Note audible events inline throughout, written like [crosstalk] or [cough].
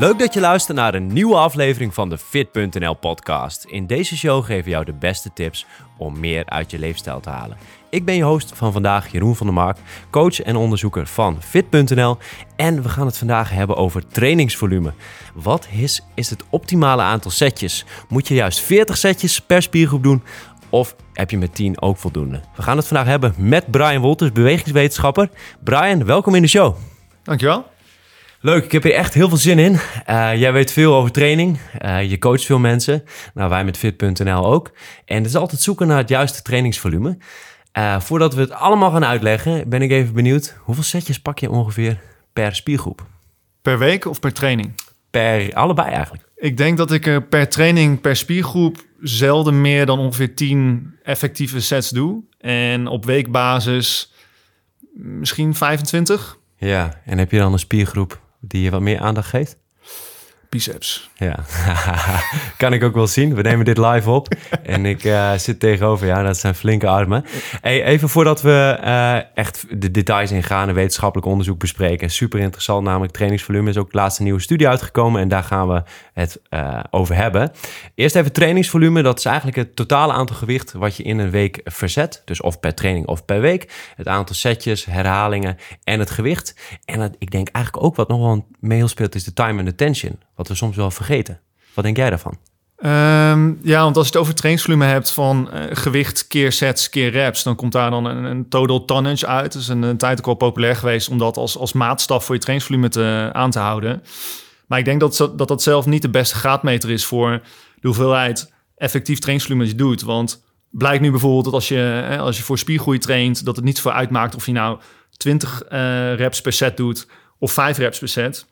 Leuk dat je luistert naar een nieuwe aflevering van de Fit.nl podcast. In deze show geven we jou de beste tips om meer uit je leefstijl te halen. Ik ben je host van vandaag, Jeroen van der Mark, coach en onderzoeker van Fit.nl. En we gaan het vandaag hebben over trainingsvolume. Wat is, is het optimale aantal setjes? Moet je juist 40 setjes per spiergroep doen? Of heb je met 10 ook voldoende? We gaan het vandaag hebben met Brian Wolters, bewegingswetenschapper. Brian, welkom in de show. Dankjewel. Leuk, ik heb hier echt heel veel zin in. Uh, jij weet veel over training. Uh, je coacht veel mensen. Nou, wij met Fit.nl ook. En het is altijd zoeken naar het juiste trainingsvolume. Uh, voordat we het allemaal gaan uitleggen, ben ik even benieuwd. Hoeveel setjes pak je ongeveer per spiergroep? Per week of per training? Per allebei eigenlijk. Ik denk dat ik per training, per spiergroep zelden meer dan ongeveer 10 effectieve sets doe. En op weekbasis misschien 25. Ja, en heb je dan een spiergroep die je wat meer aandacht geeft? Biceps. Ja, [laughs] kan ik ook wel zien. We nemen dit live op en ik uh, zit tegenover. Ja, dat zijn flinke armen. Hey, even voordat we uh, echt de details ingaan en wetenschappelijk onderzoek bespreken. Super interessant, namelijk trainingsvolume is ook de laatste nieuwe studie uitgekomen en daar gaan we het uh, over hebben. Eerst even trainingsvolume. Dat is eigenlijk het totale aantal gewicht wat je in een week verzet. Dus of per training of per week. Het aantal setjes, herhalingen en het gewicht. En ik denk eigenlijk ook wat nog wel mee speelt is de time and attention wat we soms wel vergeten. Wat denk jij daarvan? Um, ja, want als je het over trainingsvolume hebt van uh, gewicht keer sets keer reps, dan komt daar dan een, total tonnage uit. Dat is een, een, tijd ook wel populair geweest om dat als, als maatstaf voor je trainingsvolume te, aan te houden. Maar ik denk dat, dat dat zelf niet de beste graadmeter is voor de hoeveelheid effectief trainingsvolume dat je doet. Want blijkt nu bijvoorbeeld dat als je, als je voor spiergroei traint, dat het niet voor uitmaakt of je nou 20 uh, reps per set doet of 5 reps per set.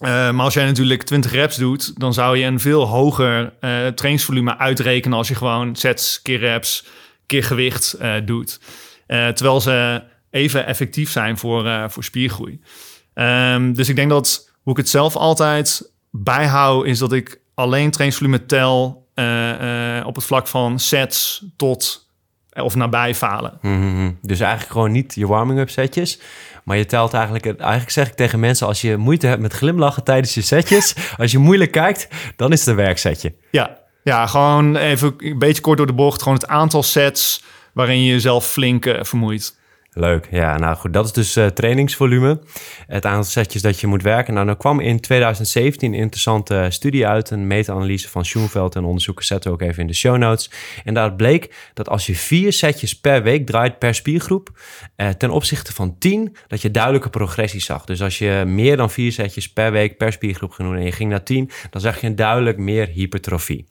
Uh, maar als jij natuurlijk 20 reps doet, dan zou je een veel hoger uh, trainingsvolume uitrekenen als je gewoon sets keer reps keer gewicht uh, doet. terwijl ze even effectief zijn voor, voor spiergroei. Um, dus ik denk dat hoe ik het zelf altijd bijhoud, is dat ik alleen trainingsvolume tel op het vlak van sets tot of nabij falen. Mm -hmm. Dus eigenlijk gewoon niet je warming-up setjes, maar je telt eigenlijk, eigenlijk zeg ik tegen mensen, als je moeite hebt met glimlachen tijdens je setjes, [laughs] als je moeilijk kijkt, dan is het een werksetje. Ja, ja, gewoon even een beetje kort door de bocht, gewoon het aantal sets waarin je jezelf flink uh, vermoeit. Leuk, ja, nou goed, dat is dus uh, trainingsvolume. Het aantal setjes dat je moet werken. Nou, dan kwam in 2017 een interessante studie uit, een meta-analyse van Schoenveld en onderzoekers zetten we ook even in de show notes. En daar bleek dat als je vier setjes per week draait per spiergroep, eh, ten opzichte van 10, dat je duidelijke progressie zag. Dus als je meer dan vier setjes per week per spiergroep ging doen en je ging naar 10, dan zag je een duidelijk meer hypertrofie.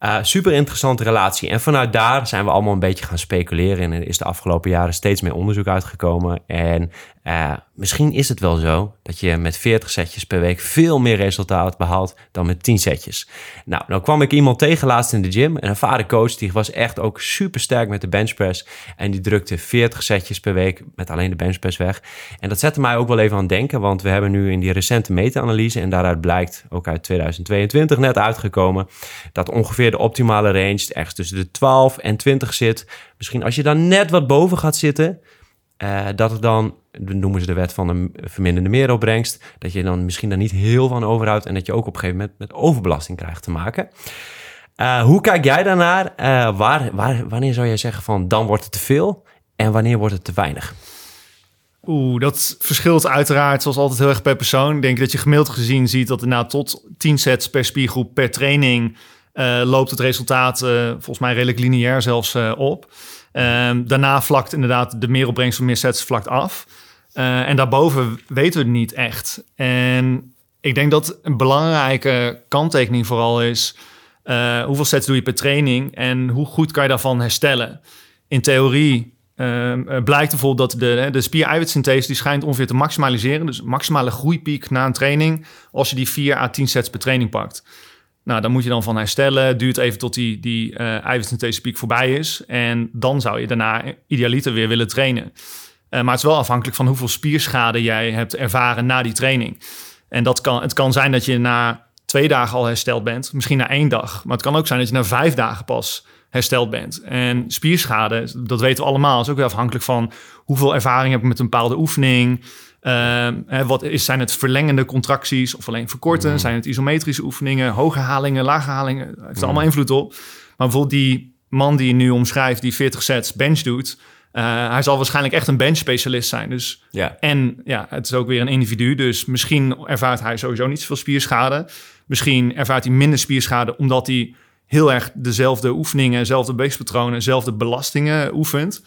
Uh, super interessante relatie. En vanuit daar zijn we allemaal een beetje gaan speculeren. En is de afgelopen jaren steeds meer onderzoek uitgekomen. En uh, misschien is het wel zo dat je met 40 setjes per week veel meer resultaat behaalt dan met 10 setjes. Nou, nou kwam ik iemand tegen laatst in de gym. Een ervaren coach, die was echt ook super sterk met de benchpress. En die drukte 40 setjes per week met alleen de benchpress weg. En dat zette mij ook wel even aan het denken. Want we hebben nu in die recente meta-analyse, en daaruit blijkt ook uit 2022 net uitgekomen, dat ongeveer de optimale range ergens tussen de 12 en 20 zit. Misschien als je dan net wat boven gaat zitten, uh, dat het dan, noemen ze de wet van de verminderde meeropbrengst, dat je dan misschien daar niet heel van overhoudt en dat je ook op een gegeven moment met overbelasting krijgt te maken. Uh, hoe kijk jij daarnaar? Uh, waar, waar, wanneer zou jij zeggen van dan wordt het te veel en wanneer wordt het te weinig? Oeh, dat verschilt uiteraard zoals altijd heel erg per persoon. Ik denk dat je gemiddeld gezien ziet dat nou tot 10 sets per spiergroep per training uh, loopt het resultaat volgens mij redelijk lineair zelfs op. Um, daarna vlakt inderdaad de meeropbrengst van meer sets vlakt af. Uh, en daarboven weten we het niet echt. En ik denk dat een belangrijke kanttekening vooral is... Uh, hoeveel sets doe je per training en hoe goed kan je daarvan herstellen? In theorie uh, blijkt bijvoorbeeld dat de, de spier-eiwitsynthese... die schijnt ongeveer te maximaliseren. Dus maximale groeipiek na een training... als je die 4 à 10 sets per training pakt. Nou, dan moet je dan van herstellen. Duurt even tot die, die uh, eiwitsynthese piek voorbij is. En dan zou je daarna idealiter weer willen trainen. Uh, maar het is wel afhankelijk van hoeveel spierschade jij hebt ervaren na die training. En dat kan, het kan zijn dat je na twee dagen al hersteld bent. Misschien na één dag. Maar het kan ook zijn dat je na vijf dagen pas hersteld bent. En spierschade, dat weten we allemaal, is ook weer afhankelijk van hoeveel ervaring heb ik met een bepaalde oefening. Uh, wat is, zijn het verlengende contracties of alleen verkorten? Mm. Zijn het isometrische oefeningen, hoge halingen, lage halingen? Het heeft Mm. allemaal invloed op. Maar bijvoorbeeld die man die je nu omschrijft, die 40 sets bench doet, uh, hij zal waarschijnlijk echt een bench specialist zijn. Dus Ja. en ja, het is ook weer een individu. Dus misschien ervaart hij sowieso niet zoveel spierschade. Misschien ervaart hij minder spierschade omdat hij heel erg dezelfde oefeningen, dezelfde bewegingspatronen, dezelfde belastingen oefent.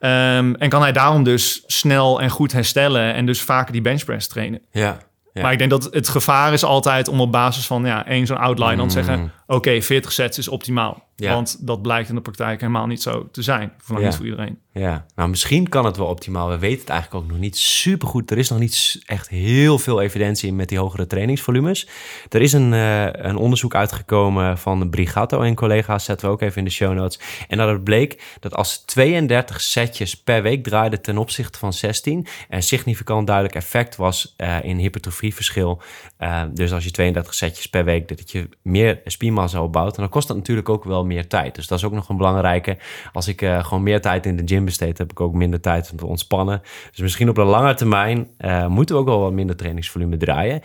Um, en kan hij daarom dus snel en goed herstellen en dus vaker die benchpress trainen. Ja. Ja. Maar ik denk dat het gevaar is altijd om op basis van ja, één zo'n outline dan te zeggen... Mm. oké, 40 sets is optimaal. Ja. Want dat blijkt in de praktijk helemaal niet zo te zijn. Voor Ja. niet voor iedereen. Ja, nou misschien kan het wel optimaal. We weten het eigenlijk ook nog niet super goed. Er is nog niet echt heel veel evidentie in met die hogere trainingsvolumes. Er is een, eh, een onderzoek uitgekomen van Brigato en collega's, zetten we ook even in de show notes. En dat het bleek dat als ze 32 setjes per week draaiden ten opzichte van 16, er een significant duidelijk effect was eh, in hypertrofieverschil. Eh, dus als je 32 setjes per week, dat je meer spiermassa opbouwt. En dan kost dat natuurlijk ook wel meer tijd. Dus dat is ook nog een belangrijke. Als ik eh, gewoon meer tijd in de gym besteed, heb ik ook minder tijd om te ontspannen. Dus misschien op de lange termijn eh, moeten we ook wel wat minder trainingsvolume draaien.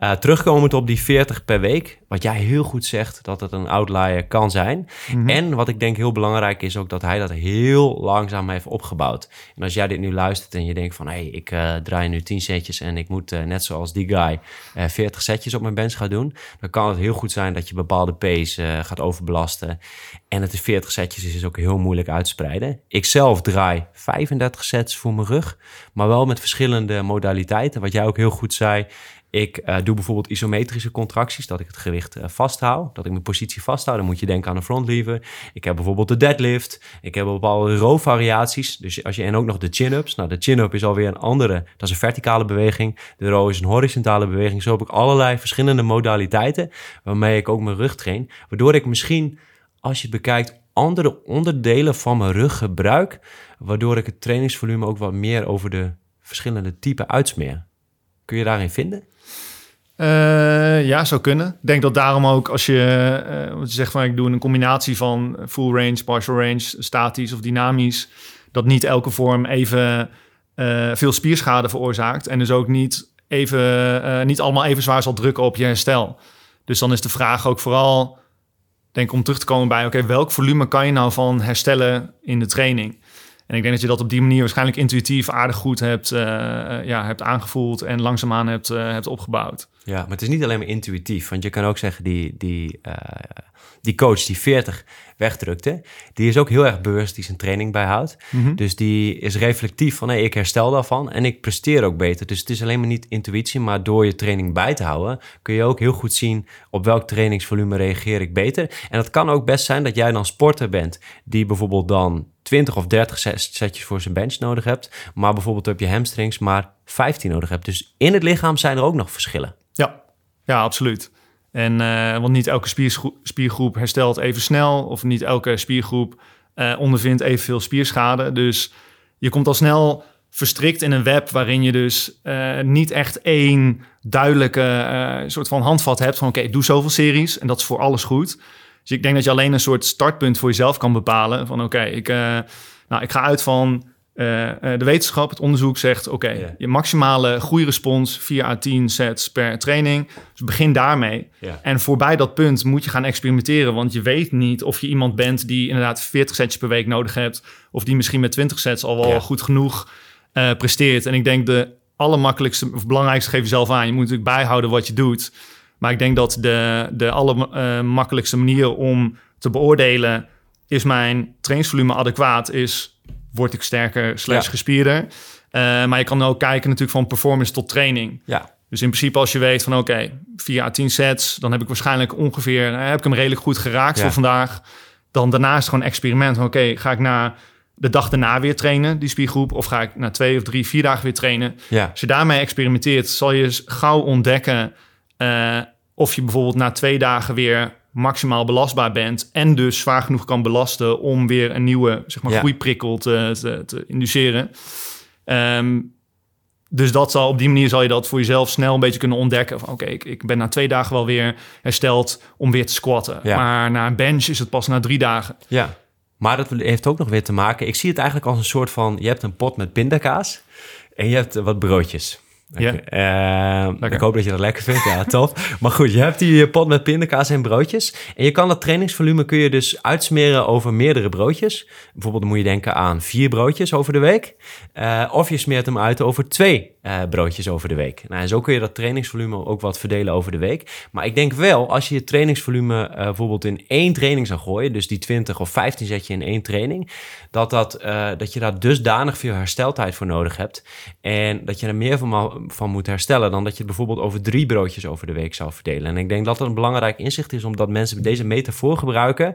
Uh, terugkomend op die 40 per week, wat jij heel goed zegt dat het een outlier kan zijn. Mhm. En wat ik denk heel belangrijk is ook dat hij dat heel langzaam heeft opgebouwd. En als jij dit nu luistert en je denkt van hé, hey, ik uh, draai nu 10 setjes en ik moet uh, net zoals die guy 40 setjes op mijn bench gaan doen, dan kan het heel goed zijn dat je bepaalde pace gaat overbelasten. En het is 40 setjes is dus ook heel moeilijk uitspreiden. Ik zelf draai 35 sets voor mijn rug, maar wel met verschillende modaliteiten. Wat jij ook heel goed zei. Ik uh, doe bijvoorbeeld isometrische contracties, dat ik het gewicht uh, vasthoud, dat ik mijn positie vasthoud. Dan moet je denken aan een front lever. Ik heb bijvoorbeeld de deadlift. Ik heb bepaalde row variaties. Dus als je en ook nog de chin-ups. Nou, de chin-up is alweer een andere. Dat is een verticale beweging. De row is een horizontale beweging. Zo heb ik allerlei verschillende modaliteiten waarmee ik ook mijn rug train. Waardoor ik misschien, als je het bekijkt, andere onderdelen van mijn rug gebruik. Waardoor ik het trainingsvolume ook wat meer over de verschillende typen uitsmeer. Kun je daarin vinden? Uh, ja, zou kunnen. Ik denk dat daarom ook als je, uh, wat je zegt van ik doe een combinatie van full range, partial range, statisch of dynamisch, dat niet elke vorm even uh, veel spierschade veroorzaakt en dus ook niet, even, niet allemaal even zwaar zal drukken op je herstel. Dus dan is de vraag ook vooral, denk om terug te komen bij, oké, welk volume kan je nou van herstellen in de training? En ik denk dat je dat op die manier waarschijnlijk intuïtief aardig goed hebt, uh, ja, hebt aangevoeld en langzaamaan hebt, uh, hebt opgebouwd. Ja, maar het is niet alleen maar intuïtief. Want je kan ook zeggen, die, die, die coach die 40 wegdrukte, die is ook heel erg bewust die zijn training bijhoudt. Mm -hmm. Dus die is reflectief van, hey, ik herstel daarvan en ik presteer ook beter. Dus het is alleen maar niet intuïtie, maar door je training bij te houden, kun je ook heel goed zien op welk trainingsvolume reageer ik beter. En het kan ook best zijn dat jij dan sporter bent, die bijvoorbeeld dan 20 of 30 setjes voor zijn bench nodig hebt, maar bijvoorbeeld op je hamstrings maar 15 nodig hebt. Dus in het lichaam zijn er ook nog verschillen. Ja, ja absoluut. En uh, want niet elke spiergroep, herstelt even snel, of niet elke spiergroep uh, ondervindt evenveel spierschade. Dus je komt al snel verstrikt in een web waarin je dus uh, niet echt één duidelijke soort van handvat hebt van oké, okay, doe zoveel series en dat is voor alles goed. Dus ik denk dat je alleen een soort startpunt voor jezelf kan bepalen. Van oké, ik, nou, ik ga uit van uh, de wetenschap, het onderzoek zegt... oké, okay, yeah. je maximale groeirespons 4 à 10 sets per training. Dus begin daarmee. Yeah. En voorbij dat punt moet je gaan experimenteren... want je weet niet of je iemand bent die inderdaad 40 sets per week nodig hebt... of die misschien met 20 sets al wel yeah. goed genoeg uh, presteert. En ik denk de allermakkelijkste of belangrijkste geef je zelf aan. Je moet natuurlijk bijhouden wat je doet... Maar ik denk dat de, de allermakkelijkste uh, manier om te beoordelen... is mijn trainingsvolume adequaat, is word ik sterker slash ja. gespierder. Uh, maar je kan ook kijken natuurlijk van performance tot training. Ja. Dus in principe als je weet van oké, okay, 4 à 10 sets... dan heb ik waarschijnlijk ongeveer... heb ik hem redelijk goed geraakt ja. voor vandaag. Dan daarna is het gewoon experiment. Oké, okay, ga ik na de dag daarna weer trainen, die spiergroep... of ga ik na twee of drie, vier dagen weer trainen? Ja. Als je daarmee experimenteert, zal je gauw ontdekken... Uh, of je bijvoorbeeld na twee dagen weer maximaal belastbaar bent en dus zwaar genoeg kan belasten om weer een nieuwe zeg maar, Ja. groeiprikkel te, te, te induceren. Ehm, Dus dat zal, op die manier zal je dat voor jezelf snel een beetje kunnen ontdekken. Van oké, ik, ik ben na twee dagen wel weer hersteld om weer te squatten. Ja. Maar na een bench is het pas na drie dagen. Ja, maar dat heeft ook nog weer te maken. Ik zie het eigenlijk als een soort van: je hebt een pot met pindakaas en je hebt wat broodjes. Ja. Eh, ik hoop dat je dat lekker vindt. Ja, [laughs] tof. maar goed, je hebt die pot met pindakaas en broodjes. En je kan dat trainingsvolume kun je dus uitsmeren over meerdere broodjes. Bijvoorbeeld moet je denken aan vier broodjes over de week. Uh, of je smeert hem uit over twee uh, broodjes over de week. Nou, en zo kun je dat trainingsvolume ook wat verdelen over de week. Maar ik denk wel, als je je trainingsvolume bijvoorbeeld in één training zou gooien, dus die 20 of 15 zet je in één training, dat, dat, dat je daar dusdanig veel hersteltijd voor nodig hebt. En dat je er meer van, van moet herstellen dan dat je het bijvoorbeeld over drie broodjes over de week zou verdelen. En ik denk dat dat een belangrijk inzicht is, omdat mensen deze metafoor gebruiken.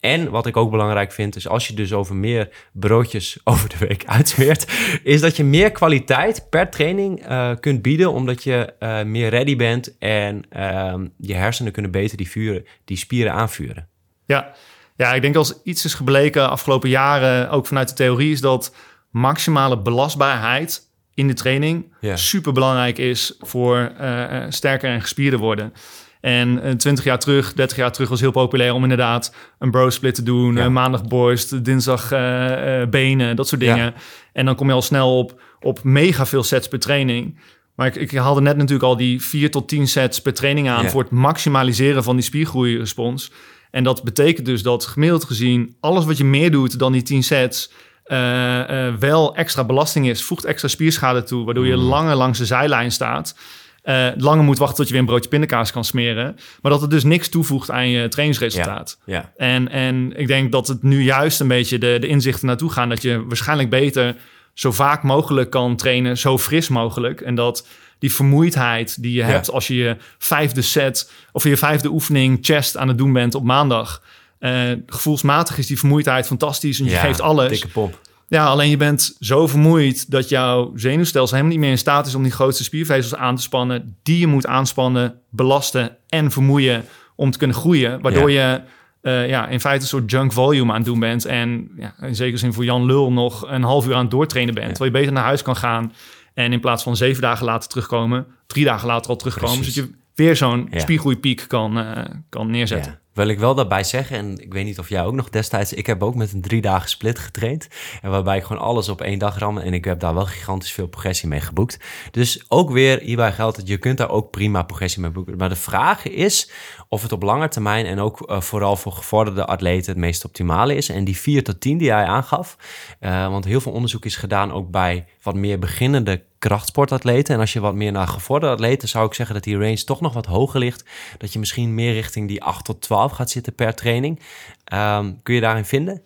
en wat ik ook belangrijk vind, is als je dus over meer broodjes [laughs] over de week uitsmeert, is dat je meer kwaliteit per training uh, kunt bieden, omdat je meer ready bent en uh, je hersenen kunnen beter die, vuren, die spieren aanvuren. Ja. ja, ik denk als iets is gebleken afgelopen jaren, ook vanuit de theorie, is dat maximale belastbaarheid in de training super belangrijk is voor eh, eh, sterker en gespierder worden. En eh, 20 jaar terug, 30 jaar terug was heel populair om inderdaad een bro split te doen. Ja. eh, maandag borst, dinsdag eh, eh, benen, dat soort dingen. Ja. En dan kom je al snel op, op mega veel sets per training. Maar ik, ik haalde net natuurlijk al die 4 tot 10 sets per training aan Ja. voor het maximaliseren van die spiergroeirespons. En dat betekent dus dat gemiddeld gezien alles wat je meer doet dan die 10 sets. Eh, eh, wel extra belasting is, voegt extra spierschade toe, waardoor je Mm. langer langs de zijlijn staat. Eh, langer moet wachten tot je weer een broodje pindakaas kan smeren. Maar dat het dus niks toevoegt aan je trainingsresultaat. Ja, En, en ik denk dat het nu juist een beetje de, de inzichten naartoe gaan. Dat je waarschijnlijk beter zo vaak mogelijk kan trainen, zo fris mogelijk. En dat die vermoeidheid die je Ja. hebt als je je vijfde set of je vijfde oefening chest aan het doen bent op maandag. Eh, gevoelsmatig is die vermoeidheid fantastisch en je Ja, geeft alles. Dikke pomp. Ja, alleen je bent zo vermoeid dat jouw zenuwstelsel helemaal niet meer in staat is om die grootste spiervezels aan te spannen. Die je moet aanspannen, belasten en vermoeien om te kunnen groeien. Waardoor je eh, ja, in feite een soort junk volume aan het doen bent. En ja, in zekere zin voor Jan Lul nog een half uur aan het doortrainen bent. Ja. Terwijl je beter naar huis kan gaan. En in plaats van zeven dagen later terugkomen, drie dagen later al terugkomen. Precies. Zodat je weer zo'n Ja. spiergroeipiek kan, eh, kan neerzetten. Wil ik wel daarbij zeggen, en ik weet niet of jij ook nog destijds... Ik heb ook met een drie dagen split getraind. En waarbij ik gewoon alles op één dag ram. En ik heb daar wel gigantisch veel progressie mee geboekt. Dus ook weer hierbij geldt dat je kunt daar ook prima progressie mee boeken. Maar de vraag is of het op lange termijn... en ook eh, vooral voor gevorderde atleten het meest optimale is. En die 4 tot 10 die jij aangaf... eh, want heel veel onderzoek is gedaan ook bij wat meer beginnende krachtsportatleten. En als je wat meer naar gevorderde atleten... zou ik zeggen dat die range toch nog wat hoger ligt. Dat je misschien meer richting die 8 tot 12 gaat zitten per training. Ehm, kun je daarin vinden?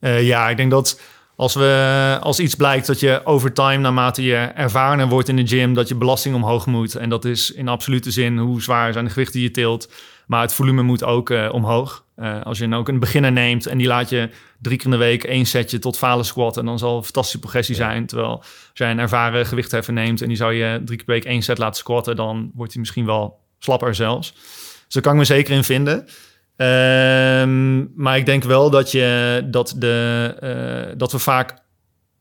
Eh, ja, ik denk dat als, we, als iets blijkt dat je over time, naarmate je ervarener wordt in de gym, dat je belasting omhoog moet. En dat is in absolute zin hoe zwaar zijn de gewichten die je tilt. Maar het volume moet ook eh, omhoog. Eh, als je dan ook een beginner neemt en die laat je drie keer in de week één setje tot falen squatten, dan zal een fantastische progressie zijn. Terwijl als jij een ervaren gewichtheffer neemt en die zou je drie keer per week één set laten squatten, dan wordt hij misschien wel slapper zelfs. Dus daar kan ik me zeker in vinden. Ehm, maar ik denk wel dat, je, dat, de, eh, dat we vaak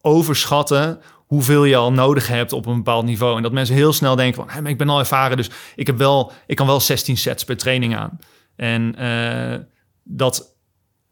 overschatten hoeveel je al nodig hebt op een bepaald niveau. En dat mensen heel snel denken van, hey, maar ik ben al ervaren, dus ik, heb wel, ik kan wel 16 sets per training aan. En eh, dat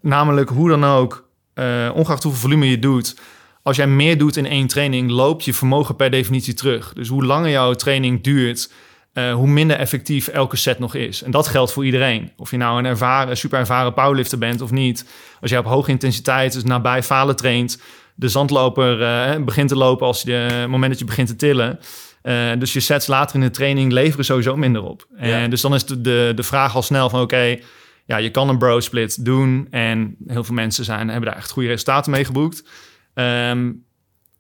namelijk hoe dan ook, eh, ongeacht hoeveel volume je doet, als jij meer doet in één training, loopt je vermogen per definitie terug. Dus hoe langer jouw training duurt, eh, hoe minder effectief elke set nog is. En dat geldt voor iedereen. Of je nou een ervaren, super ervaren powerlifter bent of niet. Als je op hoge intensiteit, dus nabij falen traint, de zandloper eh, begint te lopen als je het moment dat je begint te tillen. Eh, dus je sets later in de training leveren sowieso minder op. Ja. En dus dan is de, de, de vraag al snel van oké, ja, je kan een bro split doen. En heel veel mensen zijn, hebben daar echt goede resultaten mee geboekt. Ehm,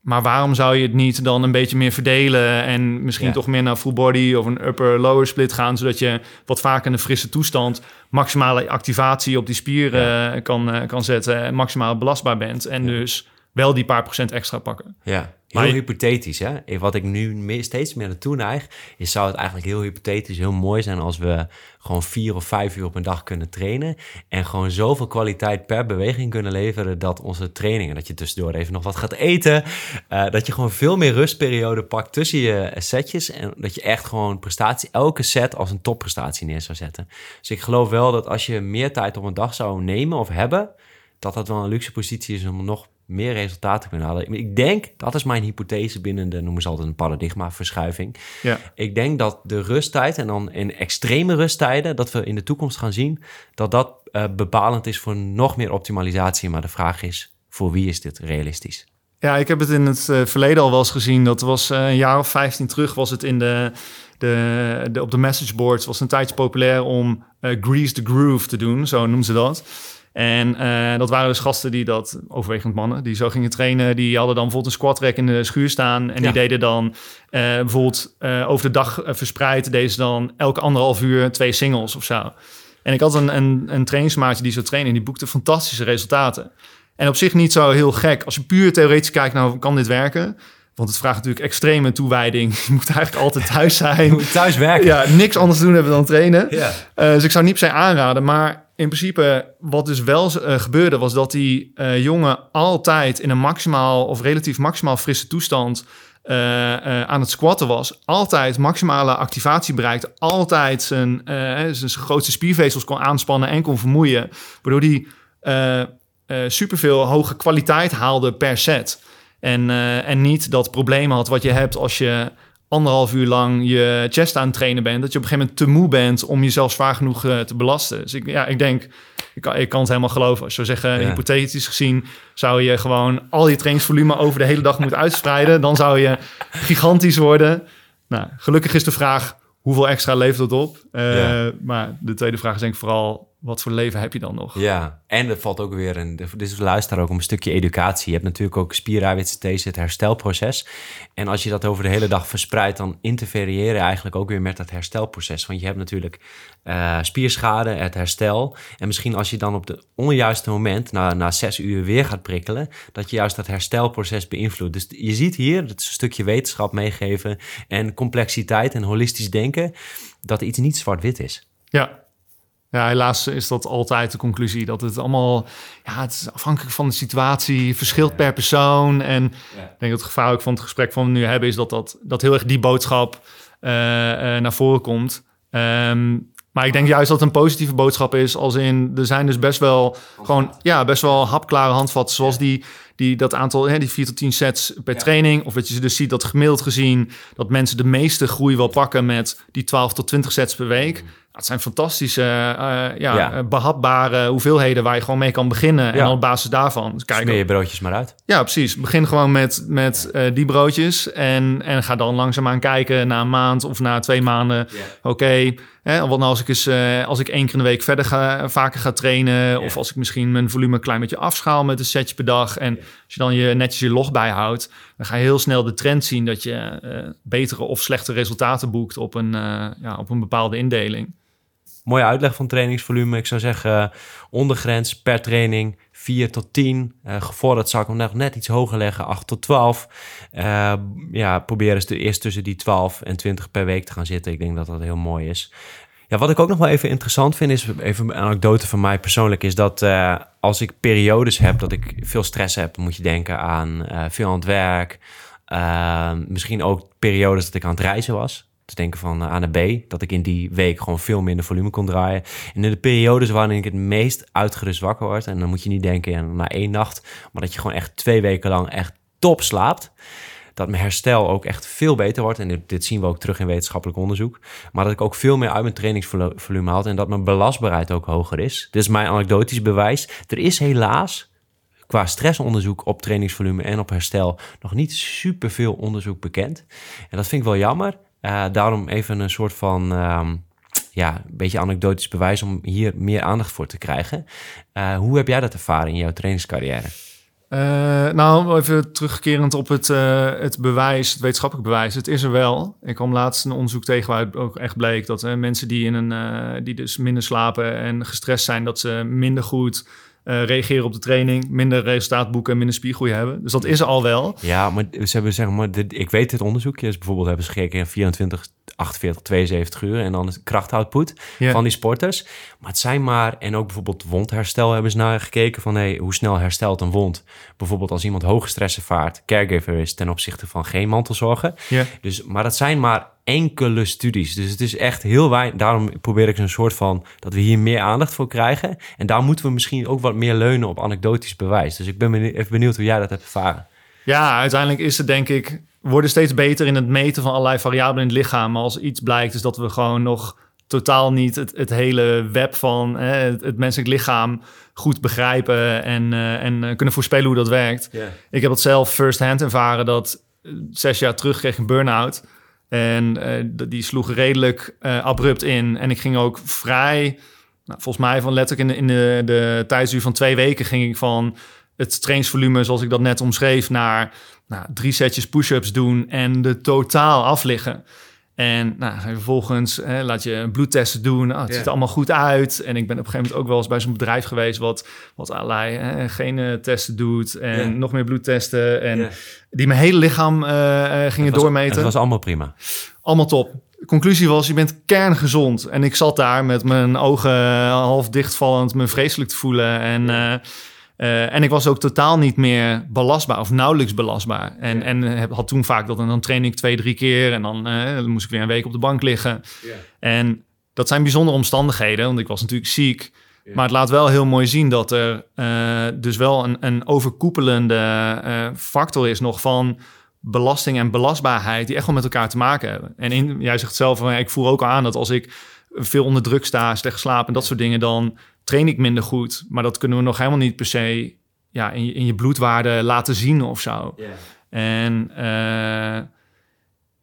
maar waarom zou je het niet dan een beetje meer verdelen en misschien Ja. toch meer naar full body of een upper-lower split gaan, zodat je wat vaker in een frisse toestand maximale activatie op die spieren eh, kan, eh, kan zetten en maximaal belastbaar bent en Ja. dus wel die paar procent extra pakken. Ja. Heel hypothetisch, hè? Wat ik nu steeds meer naartoe neig, is zou het eigenlijk heel hypothetisch heel mooi zijn als we gewoon vier of vijf uur op een dag kunnen trainen en gewoon zoveel kwaliteit per beweging kunnen leveren dat onze trainingen, dat je tussendoor even nog wat gaat eten, uh, dat je gewoon veel meer rustperiode pakt tussen je setjes en dat je echt gewoon prestatie, elke set als een topprestatie neer zou zetten. Dus ik geloof wel dat als je meer tijd op een dag zou nemen of hebben, dat dat wel een luxe positie is om nog meer resultaten kunnen halen. Ik denk, dat is mijn hypothese binnen de, noemen ze altijd een paradigmaverschuiving. Ja. Ik denk dat de rusttijd en dan in extreme rusttijden, dat we in de toekomst gaan zien, dat dat uh, bepalend is voor nog meer optimalisatie. Maar de vraag is, voor wie is dit realistisch? Ja, ik heb het in het uh, verleden al wel eens gezien. Dat was uh, een jaar of 15 terug, was het in de, de, de, op de messageboards. was een tijdje populair om Grease the Groove te doen, zo noemen ze dat. En uh, dat waren dus gasten die dat, overwegend mannen, die zo gingen trainen. Die hadden dan bijvoorbeeld een squat rack in de schuur staan. En die deden dan uh, bijvoorbeeld uh, over de dag verspreid, deze dan elke anderhalf uur twee singles of zo. En ik had een, een, een trainingsmaatje die zo trainen en die boekte fantastische resultaten. En op zich niet zo heel gek. Als je puur theoretisch kijkt, nou kan dit werken? Want het vraagt natuurlijk extreme toewijding. [laughs] Je moet eigenlijk altijd thuis zijn. Je moet thuis werken. Ja, niks anders doen hebben dan trainen. Ja. Dus ik zou niet per se aanraden. Maar in principe, wat dus wel uh, gebeurde, was dat die uh, jongen altijd in een maximaal of relatief maximaal frisse toestand aan het squatten was. Altijd maximale activatie bereikte. Altijd zijn, zijn grootste spiervezels kon aanspannen en kon vermoeien. Waardoor die superveel hoge kwaliteit haalde per set. En, en niet dat probleem had wat je hebt als je anderhalf uur lang je chest aan het trainen bent. Dat je op een gegeven moment te moe bent om jezelf zwaar genoeg uh, te belasten. Dus ik, ja, ik denk, ik kan, ik kan het helemaal geloven. Als je zou zeggen, hypothetisch gezien, zou je gewoon al je trainingsvolume over de hele dag moeten uitspreiden. Dan zou je gigantisch worden. Nou, gelukkig is de vraag, hoeveel extra levert dat op? Uh, ja. Maar de tweede vraag is denk ik vooral, wat voor leven heb je dan nog? Ja, en er valt ook weer een. Dit is luister ook om een stukje educatie. Je hebt natuurlijk ook spiereiwitcenthese, het herstelproces. En als je dat over de hele dag verspreidt, dan interfereer je eigenlijk ook weer met het herstelproces. Want je hebt natuurlijk uh, spierschade, het herstel. En misschien als je dan op het onjuiste moment, na, na zes uur weer gaat prikkelen, dat je juist dat herstelproces beïnvloedt. Dus je ziet hier, dat is een stukje wetenschap meegeven en complexiteit en holistisch denken, dat iets niet zwart-wit is. Ja, ja, helaas is dat altijd de conclusie. Dat het allemaal, ja, het is afhankelijk van de situatie, verschilt per persoon. En ik denk dat het gevaar ook van het gesprek van we nu hebben, is dat, dat, dat heel erg die boodschap uh, uh, naar voren komt. Um, maar ik denk juist dat het een positieve boodschap is. Als in, er zijn dus best wel gewoon, ja, best wel hapklare handvatten. Zoals die, die dat aantal, hè, die 4 tot 10 sets per training. Of dat je dus ziet dat gemiddeld gezien dat mensen de meeste groei wel pakken met die 12 tot 20 sets per week. Het zijn fantastische, uh, ja, eh, behapbare hoeveelheden waar je gewoon mee kan beginnen. En op basis daarvan. Dus kijk, je broodjes maar uit. Ja, precies. Begin gewoon met, met uh, die broodjes. En, en ga dan langzaamaan kijken na een maand of na twee maanden. Oké, okay, wat nou als ik, eens, als ik één keer in de week verder ga, vaker ga trainen. Of als ik misschien mijn volume een klein beetje afschaal met een setje per dag. En als je dan je, netjes je log bijhoudt, dan ga je heel snel de trend zien dat je betere of slechte resultaten boekt op een, ja, op een bepaalde indeling mooie uitleg van trainingsvolume. Ik zou zeggen, ondergrens per training 4 tot 10. Uh, eh, gevorderd zou ik hem nog net iets hoger leggen, 8 tot 12. Uh, eh, ja, probeer eens eerst tussen die 12 en 20 per week te gaan zitten. Ik denk dat dat heel mooi is. Ja, wat ik ook nog wel even interessant vind, is even een anekdote van mij persoonlijk, is dat als ik periodes heb dat ik veel stress heb, moet je denken aan veel aan het werk. misschien ook periodes dat ik aan het reizen was denken van A naar B. Dat ik in die week gewoon veel minder volume kon draaien. En in de periodes waarin ik het meest uitgerust wakker word. En dan moet je niet denken na één nacht. Maar dat je gewoon echt twee weken lang echt top slaapt. Dat mijn herstel ook echt veel beter wordt. En dit, dit zien we ook terug in wetenschappelijk onderzoek. Maar dat ik ook veel meer uit mijn trainingsvolume haal. En dat mijn belastbaarheid ook hoger is. Dit is mijn anekdotisch bewijs. Er is helaas qua stressonderzoek op trainingsvolume en op herstel nog niet superveel onderzoek bekend. En dat vind ik wel jammer. Uh, daarom even een soort van, um, ja, een beetje anekdotisch bewijs om hier meer aandacht voor te krijgen. Uh, hoe heb jij dat ervaren in jouw trainingscarrière? Uh, nou, even terugkerend op het, het bewijs, het wetenschappelijk bewijs. Het is er wel. Ik kwam laatst een onderzoek tegen waar ook echt bleek dat mensen die, in een, die dus minder slapen en gestrest zijn, dat ze minder goed eh, reageren op de training, minder resultaat boeken en minder spiergroei hebben. Dus dat is er al wel. Ja, maar ze hebben zeg maar, dit, ik weet dit onderzoekje, is bijvoorbeeld hebben ze gekeken in 24, 48, 72 uur en dan is krachtoutput van die sporters. Maar het zijn maar, en ook bijvoorbeeld wondherstel hebben ze naar gekeken van hey, hoe snel herstelt een wond. Bijvoorbeeld als iemand hoge stress ervaart, caregiver is ten opzichte van geen mantelzorgen. Ja. Dus, maar dat zijn maar enkele studies. Dus het is echt heel weinig. Daarom probeer ik een soort van dat we hier meer aandacht voor krijgen. En daar moeten we misschien ook wat meer leunen op anekdotisch bewijs. Dus ik ben benieuwd, even benieuwd hoe jij dat hebt ervaren. Ja, uiteindelijk is het denk ik... We worden steeds beter in het meten van allerlei variabelen in het lichaam. Maar als iets blijkt, is dat we gewoon nog totaal niet het, het hele web van hè, het, het menselijk lichaam goed begrijpen en, eh, en eh, kunnen voorspellen hoe dat werkt. Ik heb het zelf first-hand ervaren dat eh, zes jaar terug kreeg een burn-out. En eh, die sloeg redelijk eh, abrupt in. En ik ging ook vrij, nou, volgens mij van letterlijk in de, in de, de tijdsduur van twee weken ging ik van het trainingsvolume zoals ik dat net omschreef naar nou, drie setjes push-ups doen en de totaal afliggen. En nou, vervolgens hè, laat je bloedtesten doen. Oh, het ziet er allemaal goed uit. En ik ben op een gegeven moment ook wel eens bij zo'n bedrijf geweest... wat, wat allerlei hè, genen-testen doet en nog meer bloedtesten. En die mijn hele lichaam eh, eh, gingen was- doormeten. Het was allemaal prima. Allemaal top. De conclusie was, je bent kerngezond. En ik zat daar met mijn ogen half dichtvallend, me vreselijk te voelen. En, eh, eh, en ik was ook totaal niet meer belastbaar of nauwelijks belastbaar. En, Ja. en heb, had toen vaak dat en dan train ik twee, drie keer. En dan, eh, dan moest ik weer een week op de bank liggen. En dat zijn bijzondere omstandigheden, want ik was natuurlijk ziek. Ja. Maar het laat wel heel mooi zien dat er eh, dus wel een, een overkoepelende factor is nog van belasting en belastbaarheid die echt wel met elkaar te maken hebben. En in, jij zegt zelf, ja, ik voer ook aan dat als ik veel onder druk sta, slecht slaap en dat soort dingen, dan train ik minder goed. Maar dat kunnen we nog helemaal niet per se ja, in, je, in je bloedwaarde laten zien of zo. En eh,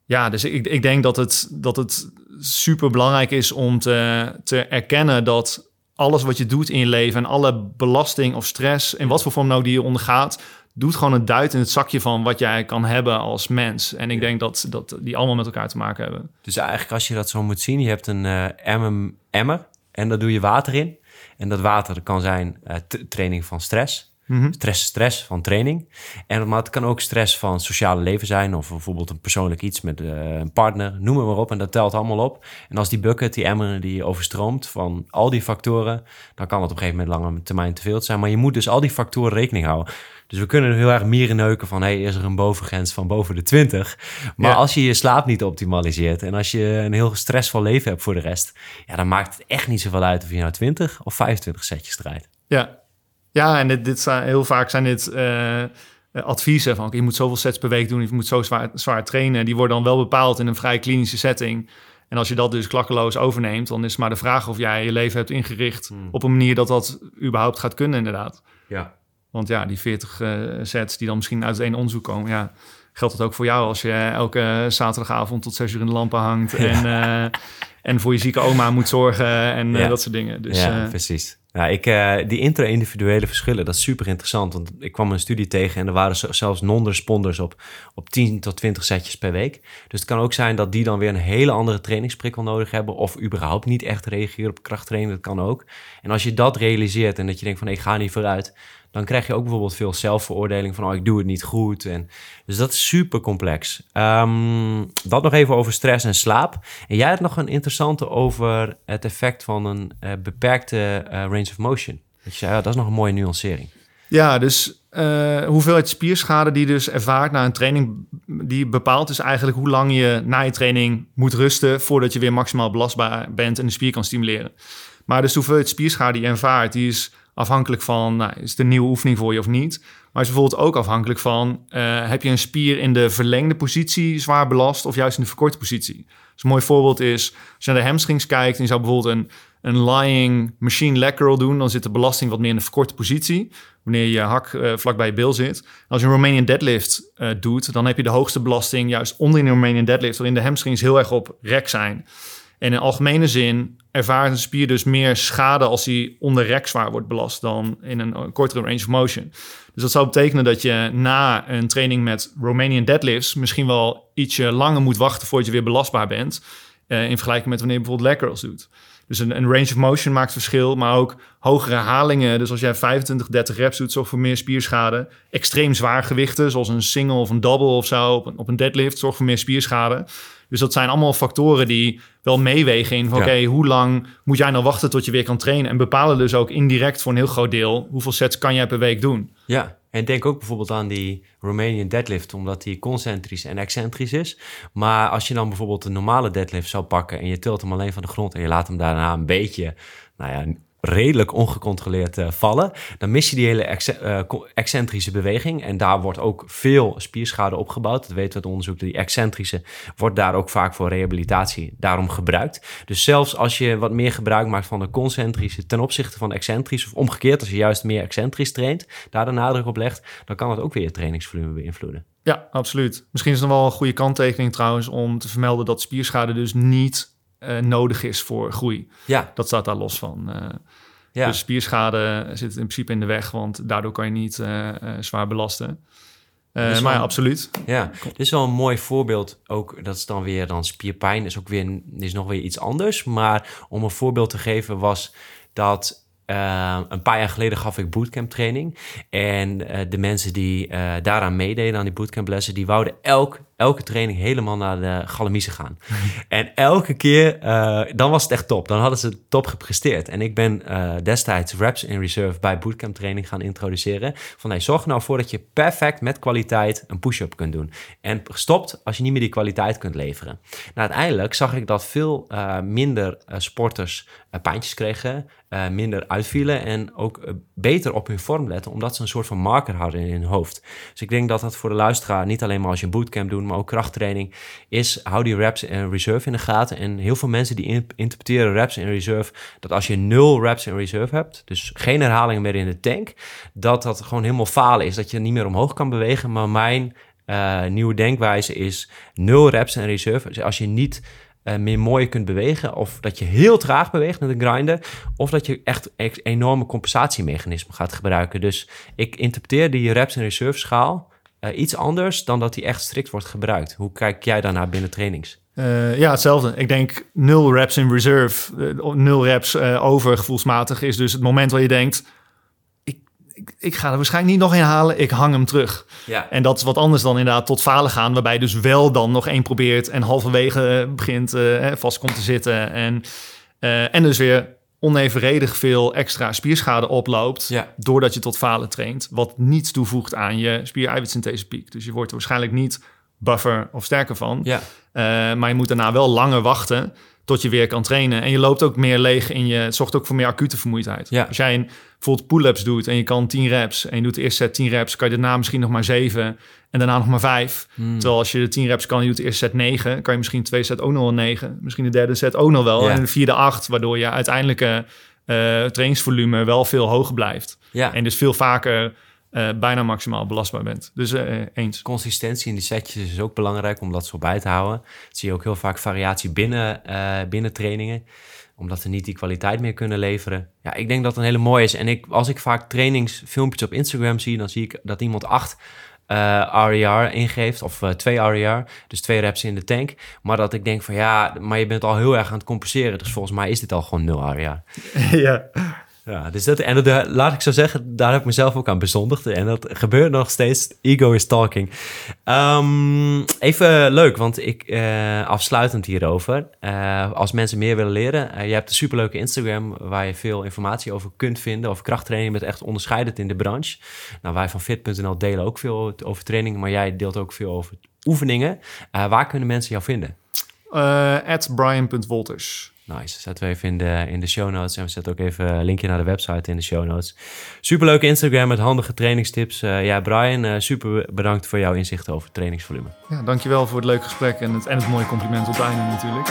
ja, dus ik, ik denk dat het, dat het super belangrijk is om te, te erkennen dat alles wat je doet in je leven en alle belasting of stress, in wat voor vorm nou die je ondergaat, doet gewoon een duit in het zakje van wat jij kan hebben als mens. En ik denk dat, dat die allemaal met elkaar te maken hebben. Dus eigenlijk als je dat zo moet zien, je hebt een eh, emmer, emmer en daar doe je water in. En dat water dat kan zijn eh, training van stress. Mhm. Stress, stress van training. En, maar het kan ook stress van sociale leven zijn. Of bijvoorbeeld een persoonlijk iets met eh, een partner. Noem maar op. En dat telt allemaal op. En als die bucket, die emmer, die overstroomt van al die factoren... dan kan het op een gegeven moment lange termijn te veel zijn. Maar je moet dus al die factoren rekening houden. Dus we kunnen heel erg mierenneuken van... hey, is er een bovengrens van boven de 20? Maar Ja. als je je slaap niet optimaliseert... en als je een heel stressvol leven hebt voor de rest... ja, dan maakt het echt niet zoveel uit of je nou 20 of 25 setjes draait. Ja, ja en dit, dit zijn, heel vaak zijn dit eh, adviezen van... je moet zoveel sets per week doen, je moet zo zwaar, zwaar trainen. Die worden dan wel bepaald in een vrij klinische setting. En als je dat dus klakkeloos overneemt... dan is het maar de vraag of jij je leven hebt ingericht... Hmm. op een manier dat dat überhaupt gaat kunnen inderdaad. Ja. Want ja, die 40 eh, sets die dan misschien uit het ene onderzoek komen... ja, geldt dat ook voor jou als je elke zaterdagavond tot zes uur in de lampen hangt... en, eh, en voor je zieke oma moet zorgen en dat soort dingen. Dus, ja, precies. Ja, ik, eh, die intra-individuele verschillen, dat is super interessant. Want ik kwam een studie tegen en er waren zelfs non-responders op, op 10 tot 20 setjes per week. Dus het kan ook zijn dat die dan weer een hele andere trainingsprikkel nodig hebben. Of überhaupt niet echt reageren op krachttraining, dat kan ook. En als je dat realiseert en dat je denkt van ik ga niet vooruit... dan krijg je ook bijvoorbeeld veel zelfveroordeling van oh, ik doe het niet goed. En, dus dat is super complex. Ehm, dat nog even over stress en slaap. En jij had nog een interessante over het effect van een eh, beperkte eh, range of motion. Dat ja, dat is nog een mooie nuancering. Ja, dus eh, hoeveelheid spierschade die dus ervaart na een training, die bepaalt dus eigenlijk hoe lang je na je training moet rusten voordat je weer maximaal belastbaar bent en de spier kan stimuleren. Maar dus hoeveelheid spierschade die je ervaart, die is afhankelijk van, nou, is het een nieuwe oefening voor je of niet? Maar is bijvoorbeeld ook afhankelijk van, eh, heb je een spier in de verlengde positie zwaar belast of juist in de verkorte positie? Dus een mooi voorbeeld is, als je naar de hamstrings kijkt en je zou bijvoorbeeld een, een lying machine leg curl doen, dan zit de belasting wat meer in de verkorte positie, wanneer je hak eh, vlak bij je bil zit. Als je een Romanian deadlift eh, doet, dan heb je de hoogste belasting juist onder in de Romanian deadlift, waarin de hamstrings heel erg op rek zijn. En in algemene zin ervaart een spier dus meer schade als hij onder rek zwaar wordt belast dan in een eh, kortere range of motion. Dus dat zou betekenen dat je na een training met Romanian deadlifts misschien wel ietsje langer moet wachten voordat je weer belastbaar bent. in vergelijking met wanneer je bijvoorbeeld leg curls doet. Dus een, een, range of motion maakt verschil, maar ook hogere herhalingen. Dus als jij 25, 30 reps doet, zorgt voor meer spierschade. Extreem zwaar gewichten, zoals een single of een double of zo op een, op een deadlift, zorgt voor meer spierschade. Dus dat zijn allemaal factoren die wel meewegen in van oké, hoe lang moet jij nou wachten tot je weer kan trainen? En bepalen dus ook indirect voor een heel groot deel hoeveel sets kan jij per week doen. Ja, en denk ook bijvoorbeeld aan die Romanian deadlift, omdat die concentrisch en excentrisch is. Maar als je dan bijvoorbeeld een normale deadlift zou pakken en je tilt hem alleen van de grond en je laat hem daarna een beetje, nou ja, redelijk ongecontroleerd uh, vallen, dan mis je die hele uh, excentrische beweging. En daar wordt ook veel spierschade opgebouwd. Dat weten we uit onderzoek. Die excentrische wordt daar ook vaak voor rehabilitatie daarom gebruikt. Dus zelfs als je wat meer gebruik maakt van de concentrische ten opzichte van excentrisch, of omgekeerd, als je juist meer excentrisch traint, daar de nadruk op legt, dan kan het ook weer je trainingsvolume beïnvloeden. Ja, absoluut. Misschien is het nog wel een goede kanttekening trouwens om te vermelden dat spierschade dus niet uh, nodig is voor groei. Ja. Dat staat daar los van. Uh, ja. Dus spierschade zit in principe in de weg, want daardoor kan je niet uh, zwaar belasten. maar ja, absoluut. Ja, dit is wel een mooi voorbeeld. Ook dat is dan weer dan spierpijn is ook weer is nog weer iets anders. Maar om een voorbeeld te geven was dat uh, een paar jaar geleden gaf ik bootcamp training. En uh, de mensen die uh, daaraan meededen, aan die bootcamp lessen, die wouden elk elke training helemaal naar de Galamiezen gaan. [laughs] en elke keer, uh, dan was het echt top. Dan hadden ze top gepresteerd. En ik ben uh, destijds reps in reserve bij bootcamp training gaan introduceren. Van hey, zorg nou voor dat je perfect met kwaliteit een push-up kunt doen. En stopt als je niet meer die kwaliteit kunt leveren. Nou, uiteindelijk zag ik dat veel uh, minder sporters pijntjes kregen, minder uitvielen en ook beter op hun vorm letten, omdat ze een soort van marker hadden in hun hoofd. Dus ik denk dat dat voor de luisteraar niet alleen maar als je een bootcamp doet, maar ook krachttraining, is hou die reps en reserve in de gaten. En heel veel mensen die interpreteren reps en reserve, dat als je nul reps in reserve hebt, dus geen herhalingen meer in de tank, dat dat gewoon helemaal falen is. Dat je niet meer omhoog kan bewegen. Maar mijn uh, nieuwe denkwijze is nul reps en reserve. Dus als je niet uh, meer mooi kunt bewegen. Of dat je heel traag beweegt met een grinder. Of dat je echt enorme compensatiemechanismen gaat gebruiken. Dus ik interpreteer die reps en reserve schaal uh, iets anders dan dat die echt strikt wordt gebruikt. Hoe kijk jij daarnaar binnen trainings? Uh, ja, hetzelfde. Ik denk nul reps in reserve, uh, nul reps over gevoelsmatig is dus het moment waar je denkt, ik, ik, ik, ga er waarschijnlijk niet nog in halen, ik hang hem terug. Ja. En dat is wat anders dan inderdaad tot falen gaan, waarbij je dus wel dan nog één probeert en halverwege begint vast komt te zitten en, en dus weer onevenredig veel extra spierschade oploopt. Doordat je tot falen traint. Wat niets toevoegt aan je piek. Dus je wordt waarschijnlijk niet buffer of sterker van. Ja. Uh, maar je moet daarna wel langer wachten tot je weer kan trainen. En je loopt ook meer leeg in je... Het zorgt ook voor meer acute vermoeidheid. Ja. Als jij een, bijvoorbeeld pull-ups doet en je kan 10 reps... en je doet de eerste set 10 reps... kan je daarna misschien nog maar 7 en daarna nog maar 5. Hmm. Terwijl als je de 10 reps kan en je doet de eerste set 9... kan je misschien twee set ook nog een 9. Misschien de derde set ook nog wel. En de vierde 8, waardoor je uiteindelijke uh, trainingsvolume wel veel hoger blijft. Ja. En dus veel vaker uh, bijna maximaal belastbaar bent. Dus uh, eens. Consistentie in die setjes is ook belangrijk om dat zo bij te houden. zie je ook heel vaak variatie binnen, uh, binnen trainingen omdat ze niet die kwaliteit meer kunnen leveren. Ja, ik denk dat het een hele mooie is. En ik, als ik vaak trainingsfilmpjes op Instagram zie, dan zie ik dat iemand acht uh, RER ingeeft, of uh, twee RER, dus twee reps in de tank. Maar dat ik denk van ja, maar je bent al heel erg aan het compenseren. Dus volgens mij is dit al gewoon nul RER. [laughs] ja. Ja, dus dat, en dat, eh, laat ik zo zeggen, daar heb ik mezelf ook aan bezondigd. En dat gebeurt nog steeds. Ego is talking. Um, even leuk, want ik, uh, afsluitend hierover. Uh, als mensen meer willen leren, je hebt een superleuke Instagram waar je veel informatie over kunt vinden. Over krachttraining, met echt onderscheidend in de branche. Nou, wij van fit.nl delen ook veel over trainingen, maar jij deelt ook veel over oefeningen. waar kunnen mensen jou vinden? At brian.wolters. Nice. Zetten we even in de, in de show notes. En we zetten ook even een linkje naar de website in de show notes. Superleuke Instagram met handige trainingstips. Uh, ja, Brian, uh, super bedankt voor jouw inzichten over trainingsvolume. Ja, dankjewel voor het leuke gesprek en het, en het mooie compliment op het einde natuurlijk.